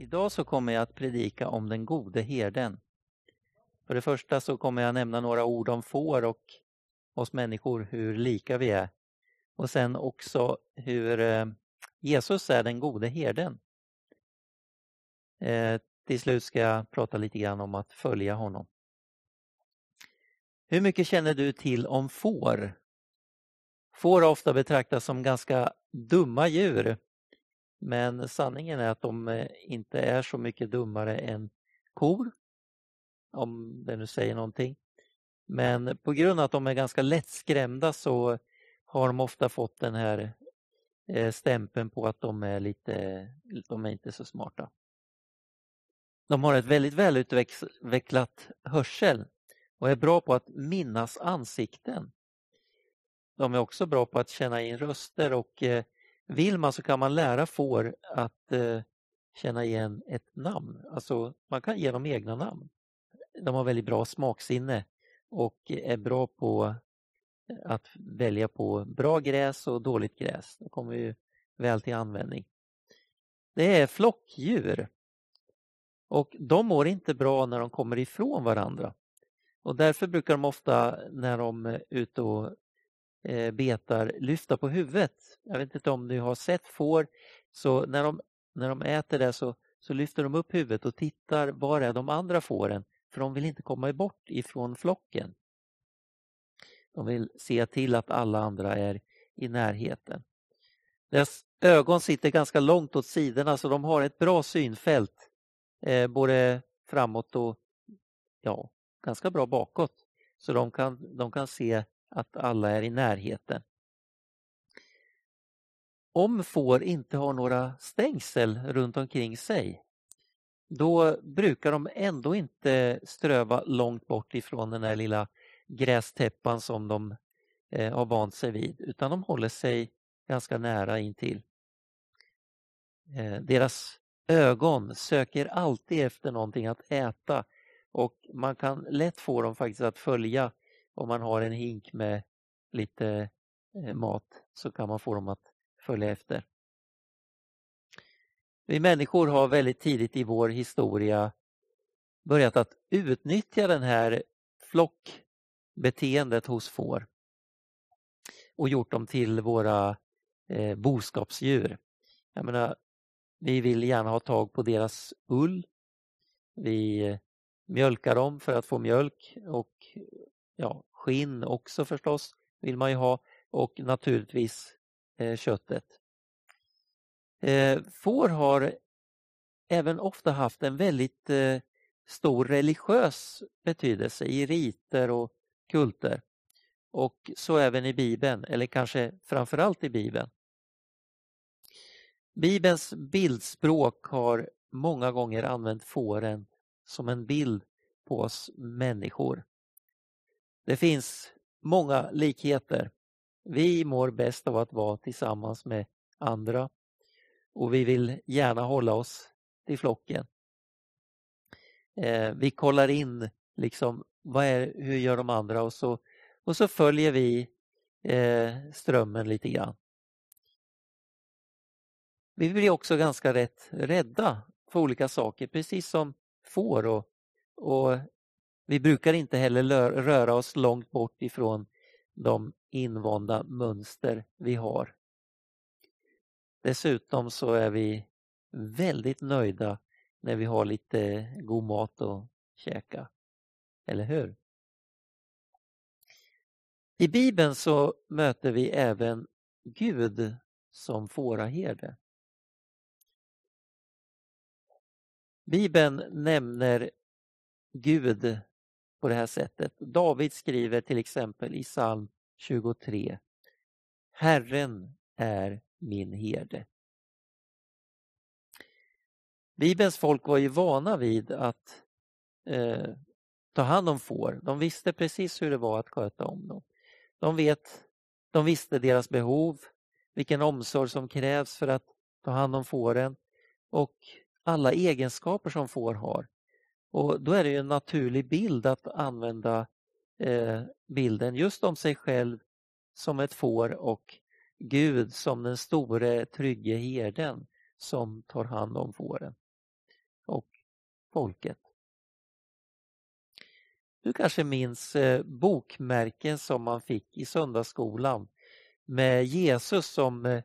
Idag så kommer jag att predika om den gode herden. För det första så kommer jag nämna några ord om får och oss människor, hur lika vi är. Och sen också hur eh, Jesus är den gode herden. Eh, till slut ska jag prata lite grann om att följa honom. Hur mycket känner du till om får? Får ofta betraktas som ganska dumma djur. Men sanningen är att de eh, inte är så mycket dummare än kor. Om det nu säger någonting. Men på grund av att de är ganska lättskrämda så har de ofta fått den här eh, stämpeln på att de är lite, de är inte så smarta. De har ett väldigt välutvecklat hörsel och är bra på att minnas ansikten. De är också bra på att känna in röster och eh, vill man så kan man lära får att eh, känna igen ett namn. Alltså man kan ge dem egna namn. De har väldigt bra smaksinne och är bra på eh, att välja på bra gräs och dåligt gräs. De kommer ju väl till användning. Det är flockdjur och de mår inte bra när de kommer ifrån varandra. Och därför brukar de ofta när de eh, är ute och Eh, betar lyfta på huvudet. Jag vet inte om ni har sett får, så när de, när de äter det så, så lyfter de upp huvudet och tittar var är de andra fåren för de vill inte komma bort ifrån flocken. De vill se till att alla andra är i närheten. Deras ögon sitter ganska långt åt sidorna så de har ett bra synfält eh, både framåt och ja, ganska bra bakåt. Så de kan, de kan se att alla är i närheten. Om får inte har några stängsel runt omkring sig då brukar de ändå inte ströva långt bort ifrån den här lilla grästäppan som de eh, har vant sig vid utan de håller sig ganska nära intill. Eh, deras ögon söker alltid efter någonting att äta och man kan lätt få dem faktiskt att följa om man har en hink med lite eh, mat så kan man få dem att följa efter. Vi människor har väldigt tidigt i vår historia börjat att utnyttja den här flockbeteendet hos får och gjort dem till våra eh, boskapsdjur. Jag menar, vi vill gärna ha tag på deras ull. Vi eh, mjölkar dem för att få mjölk och ja, skinn också förstås vill man ju ha och naturligtvis eh, köttet. Eh, får har även ofta haft en väldigt eh, stor religiös betydelse i riter och kulter. Och så även i Bibeln, eller kanske framförallt i Bibeln. Bibelns bildspråk har många gånger använt fåren som en bild på oss människor. Det finns många likheter. Vi mår bäst av att vara tillsammans med andra och vi vill gärna hålla oss till flocken. Eh, vi kollar in liksom vad är, hur gör de andra och så, och så följer vi eh, strömmen lite grann. Vi blir också ganska rätt rädda för olika saker, precis som får och, och vi brukar inte heller röra oss långt bort ifrån de invanda mönster vi har. Dessutom så är vi väldigt nöjda när vi har lite god mat att käka. Eller hur? I Bibeln så möter vi även Gud som fåraherde. Bibeln nämner Gud på det här sättet. David skriver till exempel i psalm 23. Herren är min herde. Bibelns folk var ju vana vid att eh, ta hand om får. De visste precis hur det var att sköta om dem. De, vet, de visste deras behov, vilken omsorg som krävs för att ta hand om fåren och alla egenskaper som får har. Och Då är det en naturlig bild att använda eh, bilden just om sig själv som ett får och Gud som den store trygge herden som tar hand om fåren. och folket. Du kanske minns eh, bokmärken som man fick i söndagsskolan med Jesus som eh,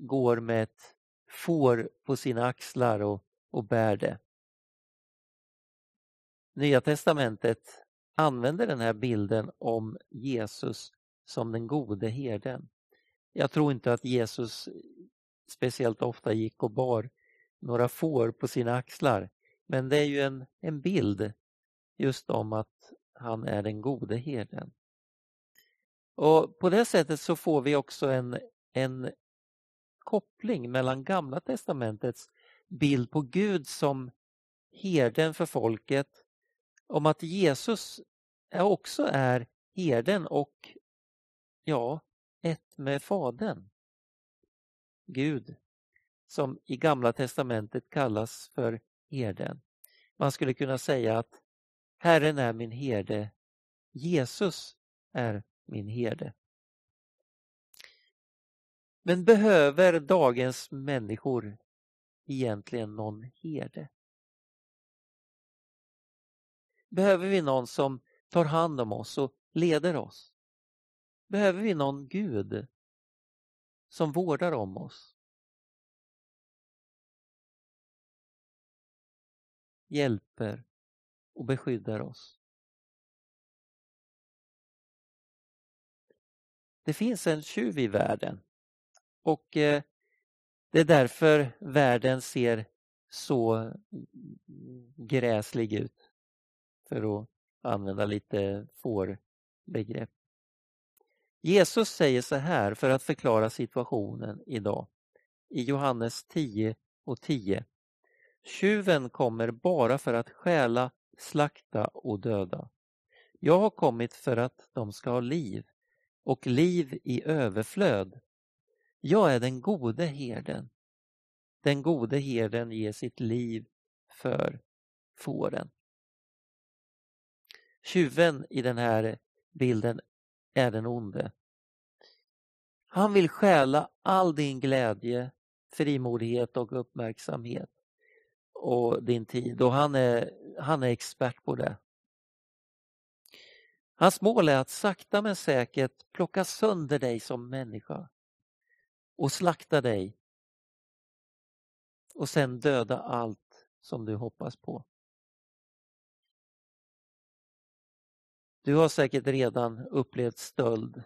går med ett får på sina axlar och, och bär det. Nya testamentet använder den här bilden om Jesus som den gode herden. Jag tror inte att Jesus speciellt ofta gick och bar några får på sina axlar. Men det är ju en, en bild just om att han är den gode herden. Och På det sättet så får vi också en, en koppling mellan Gamla testamentets bild på Gud som herden för folket om att Jesus också är herden och ja, ett med Fadern. Gud, som i Gamla testamentet kallas för herden. Man skulle kunna säga att Herren är min herde, Jesus är min herde. Men behöver dagens människor egentligen någon herde? Behöver vi någon som tar hand om oss och leder oss? Behöver vi någon Gud som vårdar om oss? Hjälper och beskyddar oss? Det finns en tjuv i världen och eh, det är därför världen ser så gräslig ut för att använda lite fårbegrepp. Jesus säger så här för att förklara situationen idag i Johannes 10 och 10. Tjuven kommer bara för att stjäla, slakta och döda. Jag har kommit för att de ska ha liv och liv i överflöd. Jag är den gode herden. Den gode herden ger sitt liv för fåren. Tjuven i den här bilden är den onde. Han vill stjäla all din glädje, frimodighet och uppmärksamhet och din tid och han är, han är expert på det. Hans mål är att sakta men säkert plocka sönder dig som människa och slakta dig och sen döda allt som du hoppas på. Du har säkert redan upplevt stöld.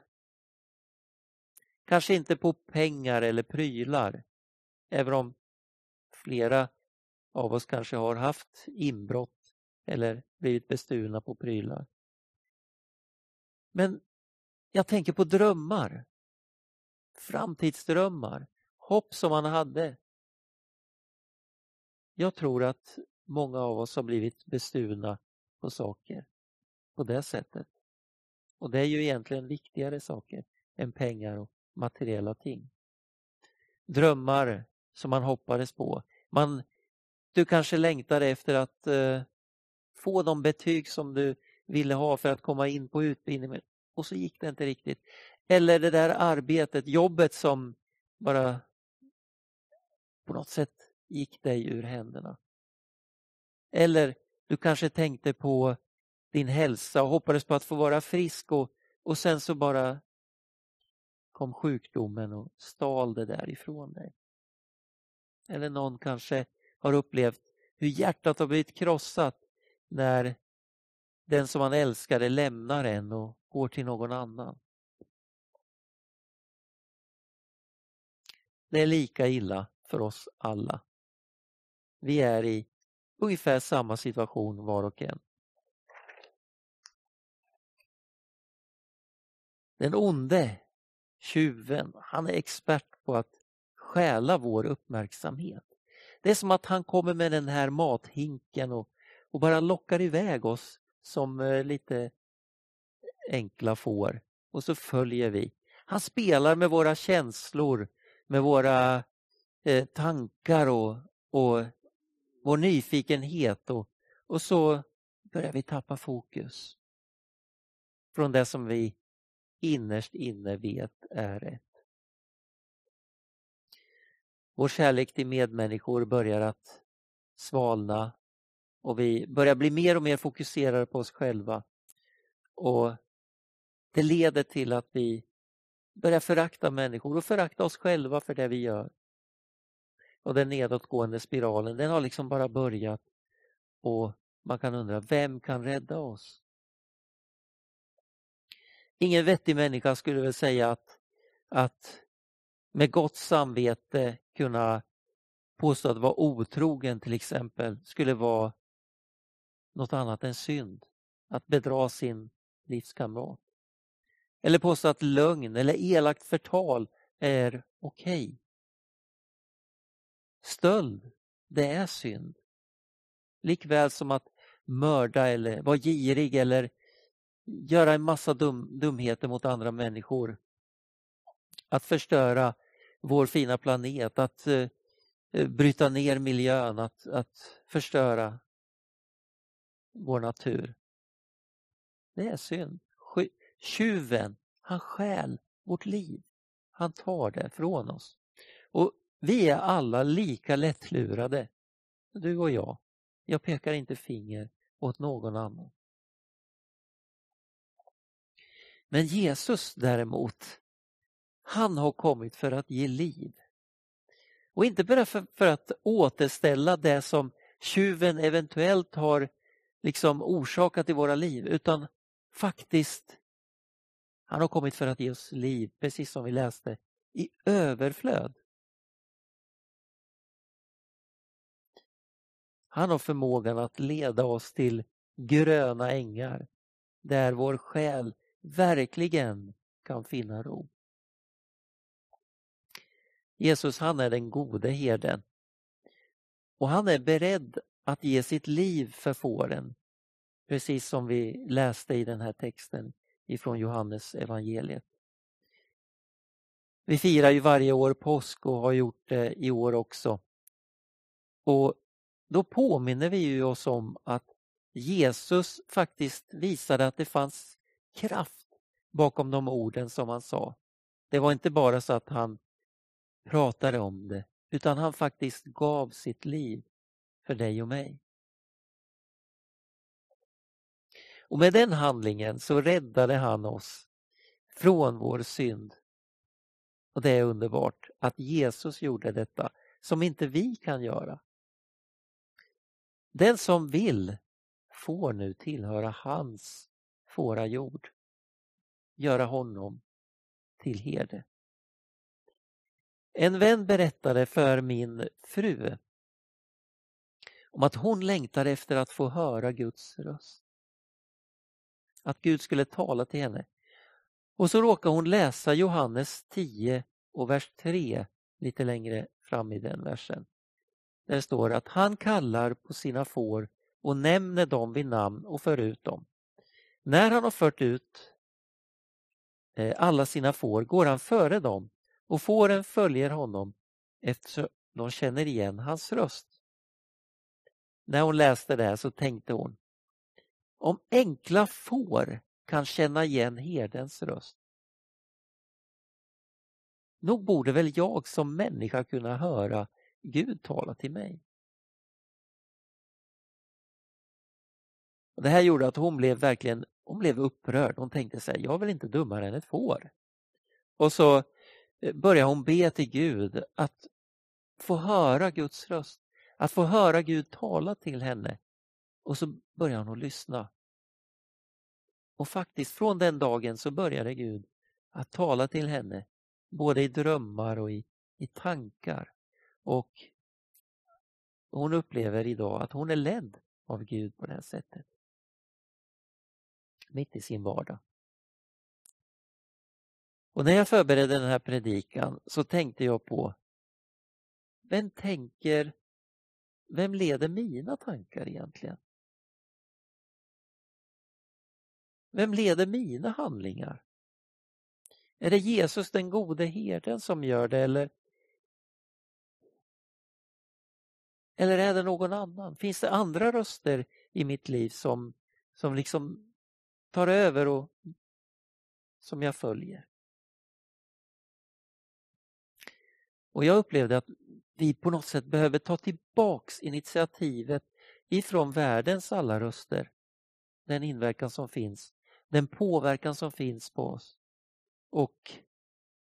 Kanske inte på pengar eller prylar, även om flera av oss kanske har haft inbrott eller blivit bestulna på prylar. Men jag tänker på drömmar, framtidsdrömmar, hopp som man hade. Jag tror att många av oss har blivit bestulna på saker på det sättet. Och det är ju egentligen viktigare saker än pengar och materiella ting. Drömmar som man hoppades på. Man, du kanske längtade efter att eh, få de betyg som du ville ha för att komma in på utbildningen och så gick det inte riktigt. Eller det där arbetet, jobbet som bara på något sätt gick dig ur händerna. Eller du kanske tänkte på din hälsa och hoppades på att få vara frisk och, och sen så bara kom sjukdomen och stal det därifrån dig. Eller någon kanske har upplevt hur hjärtat har blivit krossat när den som man älskade lämnar en och går till någon annan. Det är lika illa för oss alla. Vi är i ungefär samma situation var och en. Den onde, tjuven, han är expert på att stjäla vår uppmärksamhet. Det är som att han kommer med den här mathinken och, och bara lockar iväg oss som eh, lite enkla får och så följer vi. Han spelar med våra känslor, med våra eh, tankar och, och vår nyfikenhet och, och så börjar vi tappa fokus från det som vi innerst inne vet är rätt. Vår kärlek till medmänniskor börjar att svalna och vi börjar bli mer och mer fokuserade på oss själva. Och Det leder till att vi börjar förakta människor och förakta oss själva för det vi gör. Och den nedåtgående spiralen den har liksom bara börjat och man kan undra, vem kan rädda oss? Ingen vettig människa skulle väl säga att, att med gott samvete kunna påstå att vara otrogen till exempel skulle vara något annat än synd. Att bedra sin livskamrat. Eller påstå att lögn eller elakt förtal är okej. Okay. Stöld, det är synd. Likväl som att mörda eller vara girig eller göra en massa dum, dumheter mot andra människor. Att förstöra vår fina planet, att eh, eh bryta ner miljön, att, att förstöra vår natur. Det är synd. Tjuven, han stjäl vårt liv. Han tar det från oss. Och vi är alla lika lättlurade, du och jag. Jag pekar inte finger åt någon annan. Men Jesus däremot, han har kommit för att ge liv. Och inte bara för, för att återställa det som tjuven eventuellt har liksom orsakat i våra liv utan faktiskt han har kommit för att ge oss liv, precis som vi läste, i överflöd. Han har förmågan att leda oss till gröna ängar där vår själ verkligen kan finna ro. Jesus han är den gode herden och han är beredd att ge sitt liv för fåren. Precis som vi läste i den här texten ifrån Johannes evangeliet. Vi firar ju varje år påsk och har gjort det i år också. Och Då påminner vi ju oss om att Jesus faktiskt visade att det fanns kraft bakom de orden som han sa. Det var inte bara så att han pratade om det utan han faktiskt gav sitt liv för dig och mig. Och med den handlingen så räddade han oss från vår synd. Och det är underbart att Jesus gjorde detta som inte vi kan göra. Den som vill får nu tillhöra hans fårajord. Göra honom till herde. En vän berättade för min fru om att hon längtade efter att få höra Guds röst. Att Gud skulle tala till henne. Och så råkade hon läsa Johannes 10 och vers 3 lite längre fram i den versen. Där det står att han kallar på sina får och nämner dem vid namn och för ut dem. När han har fört ut eh, alla sina får går han före dem och fåren följer honom eftersom de känner igen hans röst. När hon läste det här så tänkte hon om enkla får kan känna igen herdens röst. Nog borde väl jag som människa kunna höra Gud tala till mig. Och det här gjorde att hon blev verkligen hon blev upprörd. Hon tänkte sig, jag är väl inte dummare än ett får. Och så eh, började hon be till Gud att få höra Guds röst. Att få höra Gud tala till henne. Och så började hon att lyssna. Och faktiskt från den dagen så började Gud att tala till henne både i drömmar och i, i tankar. Och hon upplever idag att hon är ledd av Gud på det här sättet. Mitt i sin vardag. Och när jag förberedde den här predikan så tänkte jag på vem tänker, vem leder mina tankar egentligen? Vem leder mina handlingar? Är det Jesus den gode herden som gör det eller, eller är det någon annan? Finns det andra röster i mitt liv som, som liksom tar över och som jag följer? Och jag upplevde att vi på något sätt behöver ta tillbaks initiativet ifrån världens alla röster. Den inverkan som finns, den påverkan som finns på oss och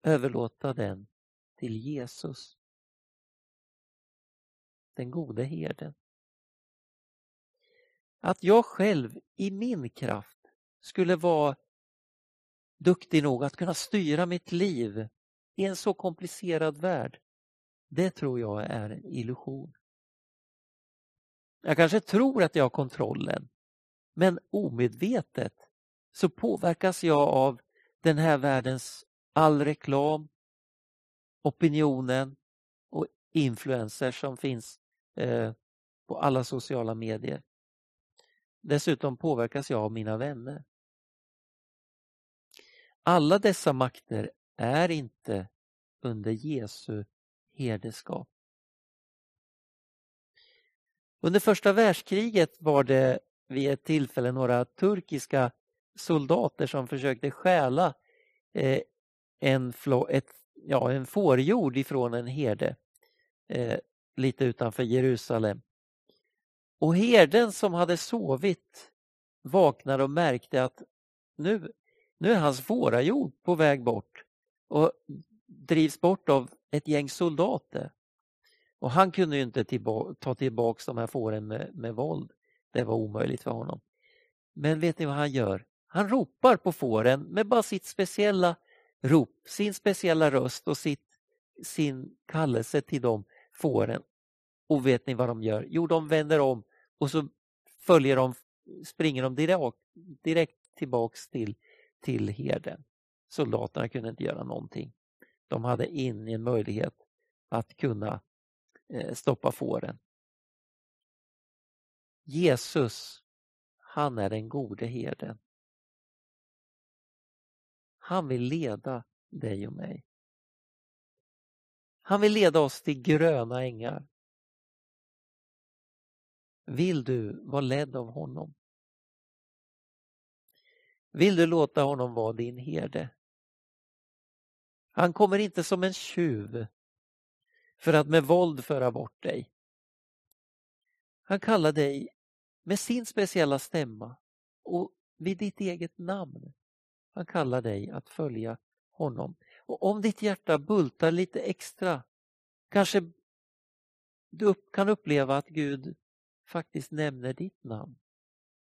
överlåta den till Jesus. Den gode herden. Att jag själv i min kraft skulle vara duktig nog att kunna styra mitt liv i en så komplicerad värld, det tror jag är en illusion. Jag kanske tror att jag har kontrollen, men omedvetet så påverkas jag av den här världens all reklam, opinionen och influencers som finns eh, på alla sociala medier. Dessutom påverkas jag av mina vänner. Alla dessa makter är inte under Jesu herdeskap. Under första världskriget var det vid ett tillfälle några turkiska soldater som försökte stjäla eh, en, en, ett, ja, en fårjord ifrån en herde eh, lite utanför Jerusalem. Och herden som hade sovit vaknade och märkte att nu, nu är hans fårajord på väg bort och drivs bort av ett gäng soldater. Och han kunde ju inte tillba ta tillbaks de här fåren med, med våld. Det var omöjligt för honom. Men vet ni vad han gör? Han ropar på fåren med bara sitt speciella rop, sin speciella röst och sitt, sin kallelse till de fåren. Och vet ni vad de gör? Jo, de vänder om och så följer de, springer de direkt, direkt tillbaks till, till herden. Soldaterna kunde inte göra någonting. De hade ingen möjlighet att kunna eh, stoppa fåren. Jesus, han är den gode herden. Han vill leda dig och mig. Han vill leda oss till gröna ängar. Vill du vara ledd av honom? Vill du låta honom vara din herde? Han kommer inte som en tjuv för att med våld föra bort dig. Han kallar dig med sin speciella stämma och vid ditt eget namn. Han kallar dig att följa honom. Och om ditt hjärta bultar lite extra, kanske du kan uppleva att Gud faktiskt nämner ditt namn,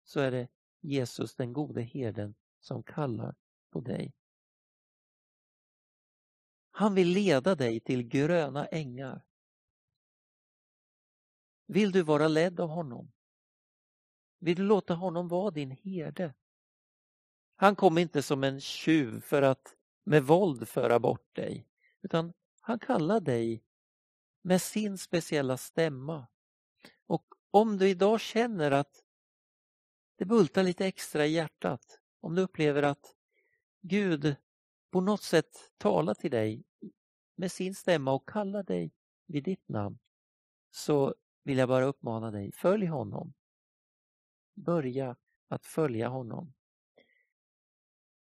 så är det Jesus den gode herden som kallar på dig. Han vill leda dig till gröna ängar. Vill du vara ledd av honom? Vill du låta honom vara din herde? Han kom inte som en tjuv för att med våld föra bort dig, utan han kallar dig med sin speciella stämma. Och om du idag känner att det bultar lite extra i hjärtat, om du upplever att Gud på något sätt talar till dig med sin stämma och kallar dig vid ditt namn, så vill jag bara uppmana dig, följ honom. Börja att följa honom.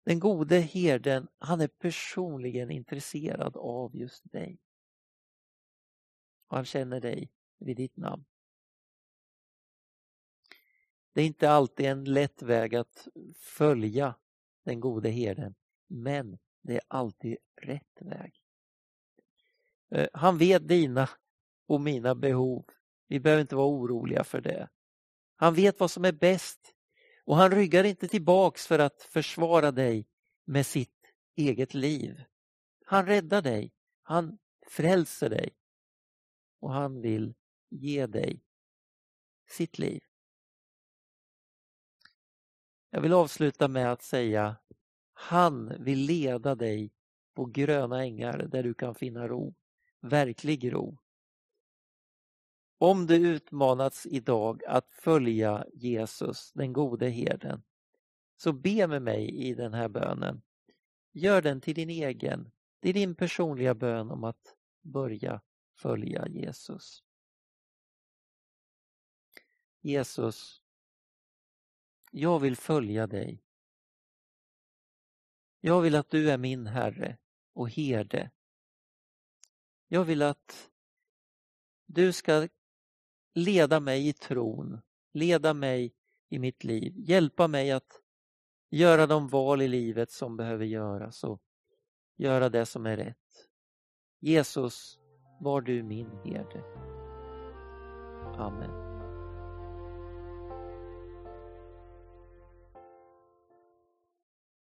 Den gode herden, han är personligen intresserad av just dig. Och han känner dig vid ditt namn. Det är inte alltid en lätt väg att följa den gode herden, men det är alltid rätt väg. Eh, han vet dina och mina behov. Vi behöver inte vara oroliga för det. Han vet vad som är bäst och han ryggar inte tillbaks för att försvara dig med sitt eget liv. Han räddar dig, han frälser dig och han vill ge dig sitt liv. Jag vill avsluta med att säga han vill leda dig på gröna ängar där du kan finna ro, verklig ro. Om du utmanats idag att följa Jesus, den gode herden, så be med mig i den här bönen. Gör den till din egen. Det är din personliga bön om att börja följa Jesus. Jesus, jag vill följa dig. Jag vill att du är min Herre och herde. Jag vill att Du ska leda mig i tron, leda mig i mitt liv, hjälpa mig att göra de val i livet som behöver göras och göra det som är rätt. Jesus, var du min herde. Amen.